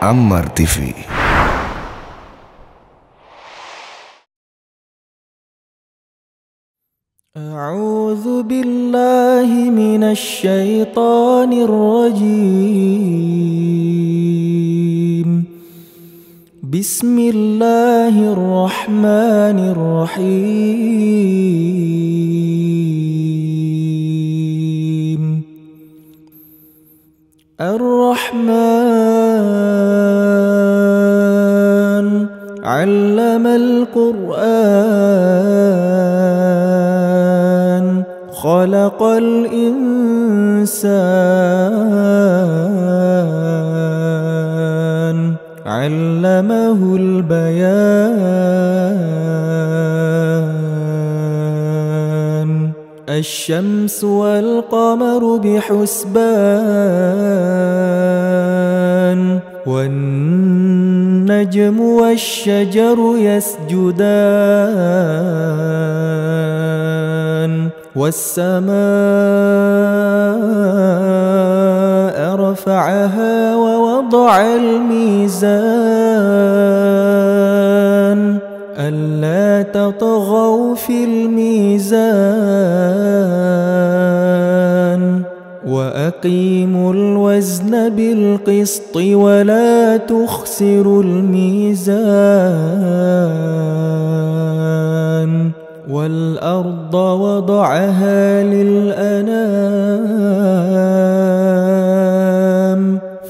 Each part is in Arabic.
Ammar TV. أعوذ بالله من الشيطان الرجيم بسم الله الرحمن الرحيم الرحمن علم القرآن خلق الإنسان علمه البيان. الشمس والقمر بحسبان والنجم والشجر يسجدان والسماء رفعها ووضع الميزان ألا تطغوا في الميزان وأقيموا الوزن بالقسط ولا تخسروا الميزان. والأرض وضعها للأنام.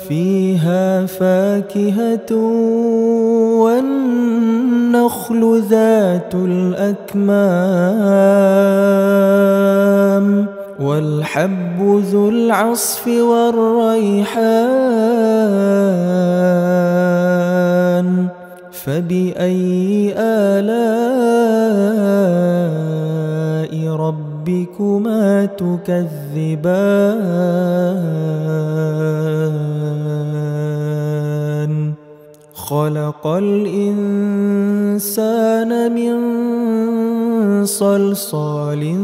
فيها فاكهة والنخل ذات الأكمام. والحب ذو العصف والريحان فبأي آلاء ربكما تكذبان؟ خلق الإنسان من صلصال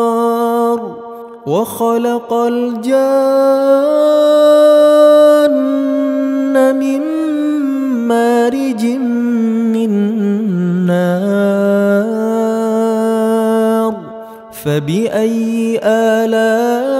كالفخار وخلق الجان من مارج من نار فبأي آلاء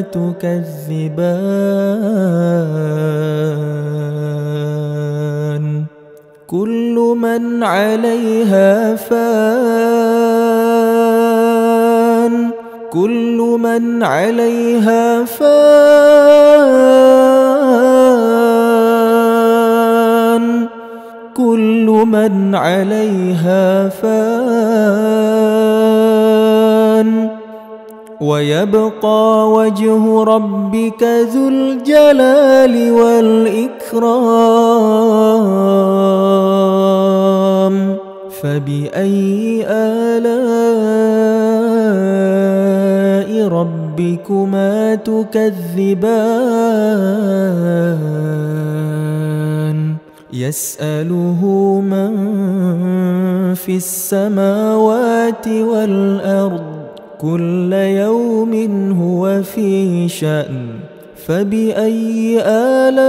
تكذبان. كل من عليها فان. كل من عليها فان. كل من عليها ويبقى وجه ربك ذو الجلال والإكرام. فبأي آلاء ربك ربكما تكذبان؟ يسأله من في السماوات والأرض كل يوم هو في شأن فبأي آلاء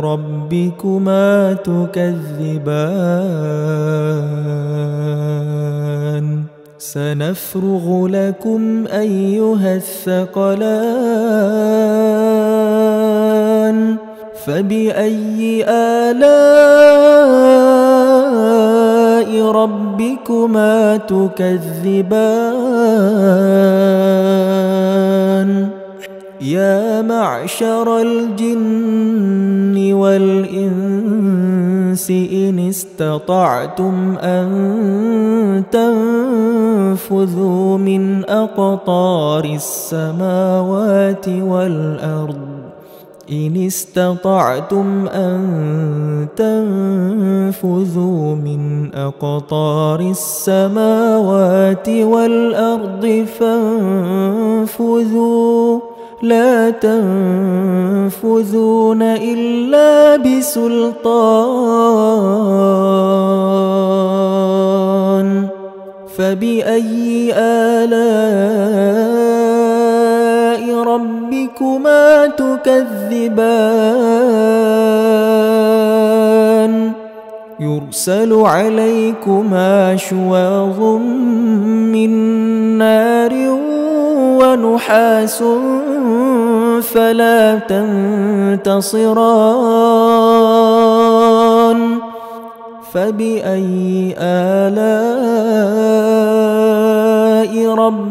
ربكما تكذبان؟ سنفرغ لكم أيها الثقلان فبأي آلاء ربكما تكذبان. يا معشر الجن والإنس إن استطعتم أن تنفذوا من أقطار السماوات والأرض إن استطعتم أن تنفذوا من أقطار السماوات والأرض فانفذوا. لا تنفذون إلا بسلطان. فبأي آلاء ربكما تكذبان. يرسل عليكما شواظ من نار ونحاس فلا تنتصران. فبأي آلاء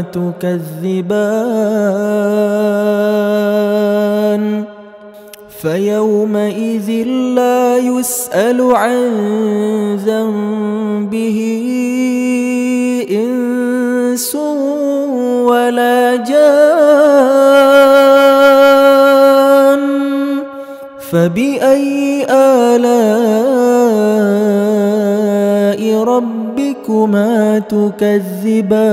تكذبان فيومئذ لا يسأل عن ذنبه إنس ولا جان فبأي آلاء ربكما تكذبان.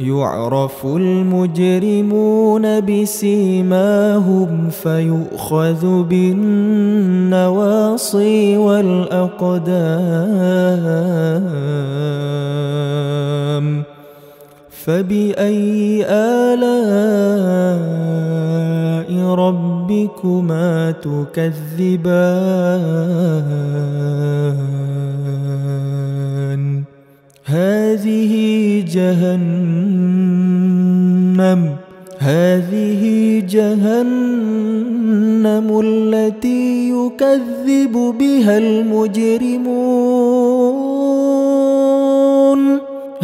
يعرف المجرمون بسيماهم فيؤخذ بالنواصي والأقدام. فبأي آلاء ربكما تكذبان؟ هذه جهنم هذه جهنم التي يكذب بها المجرمون.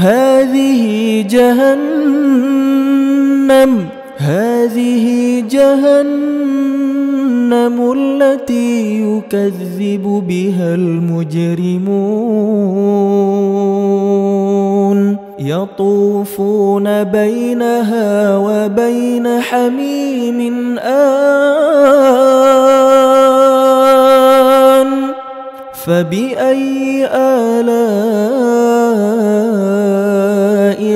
هذه جهنم هذه جهنم التي يكذب بها المجرمون. يطوفون بينها وبين حميم آن. فبأي آلاء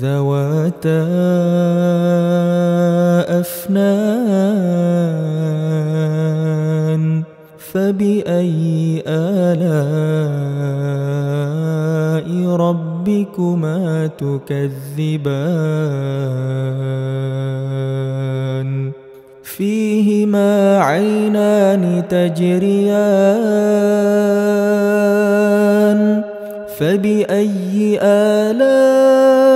ذواتا أفنان فبأي آلاء ربكما تكذبان؟ فيهما عينان تجريان فبأي آلاء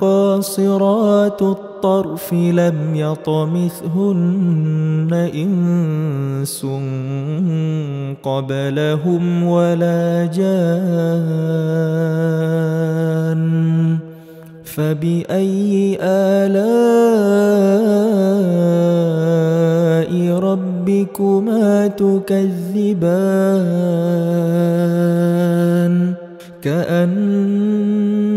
قاصرات الطرف لم يطمثهن إنس قبلهم ولا جان فبأي آلاء ربكما تكذبان؟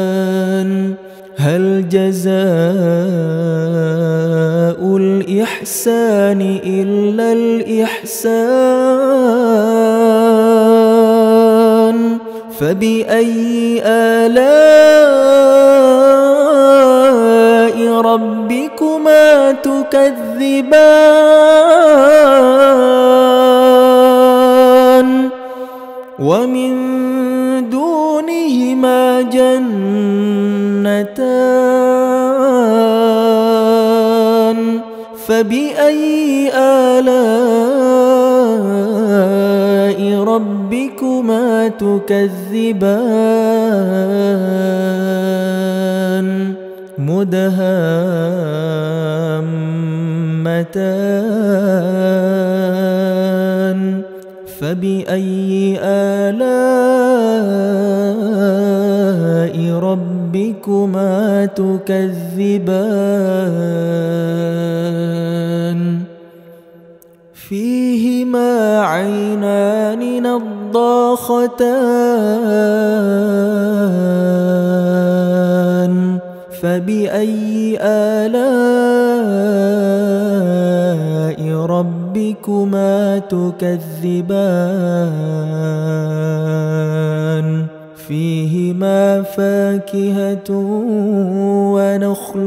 الإحسان. هل جزاء الإحسان إلا الإحسان؟ فبأي آلاء ربكما تكذبان؟ تكذبان مدهامتان فبأي آلاء ربكما تكذبان؟ فيهما عينان نضاختان فبأي آلاء ربكما تكذبان؟ فيهما فاكهة ونخل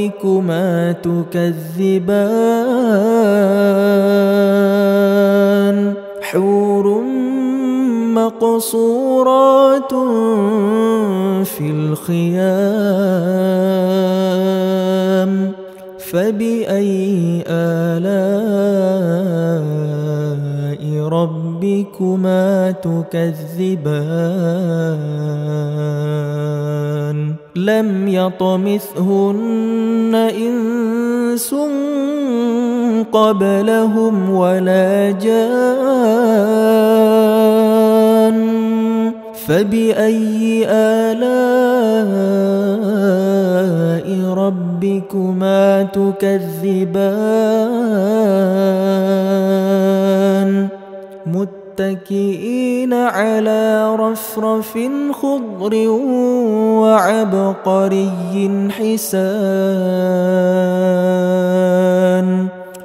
ربكما تكذبان. حور مقصورات في الخيام. فبأي آلاء ربكما تكذبان؟ لم يطمثهن إنس قبلهم ولا جان فبأي آلاء ربكما تكذبان؟ متكئين على رفرف خضر وعبقري حسان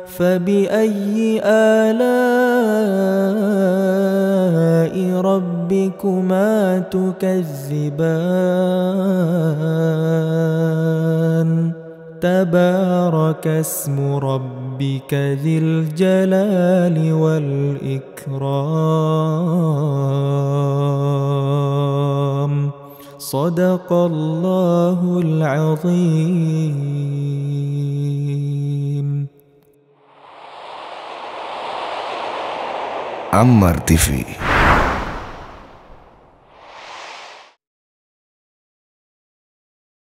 فبأي آلاء ربكما تكذبان؟ تبارك اسم ربك ذي الجلال والإكرام. صدق الله العظيم. عمر تيفي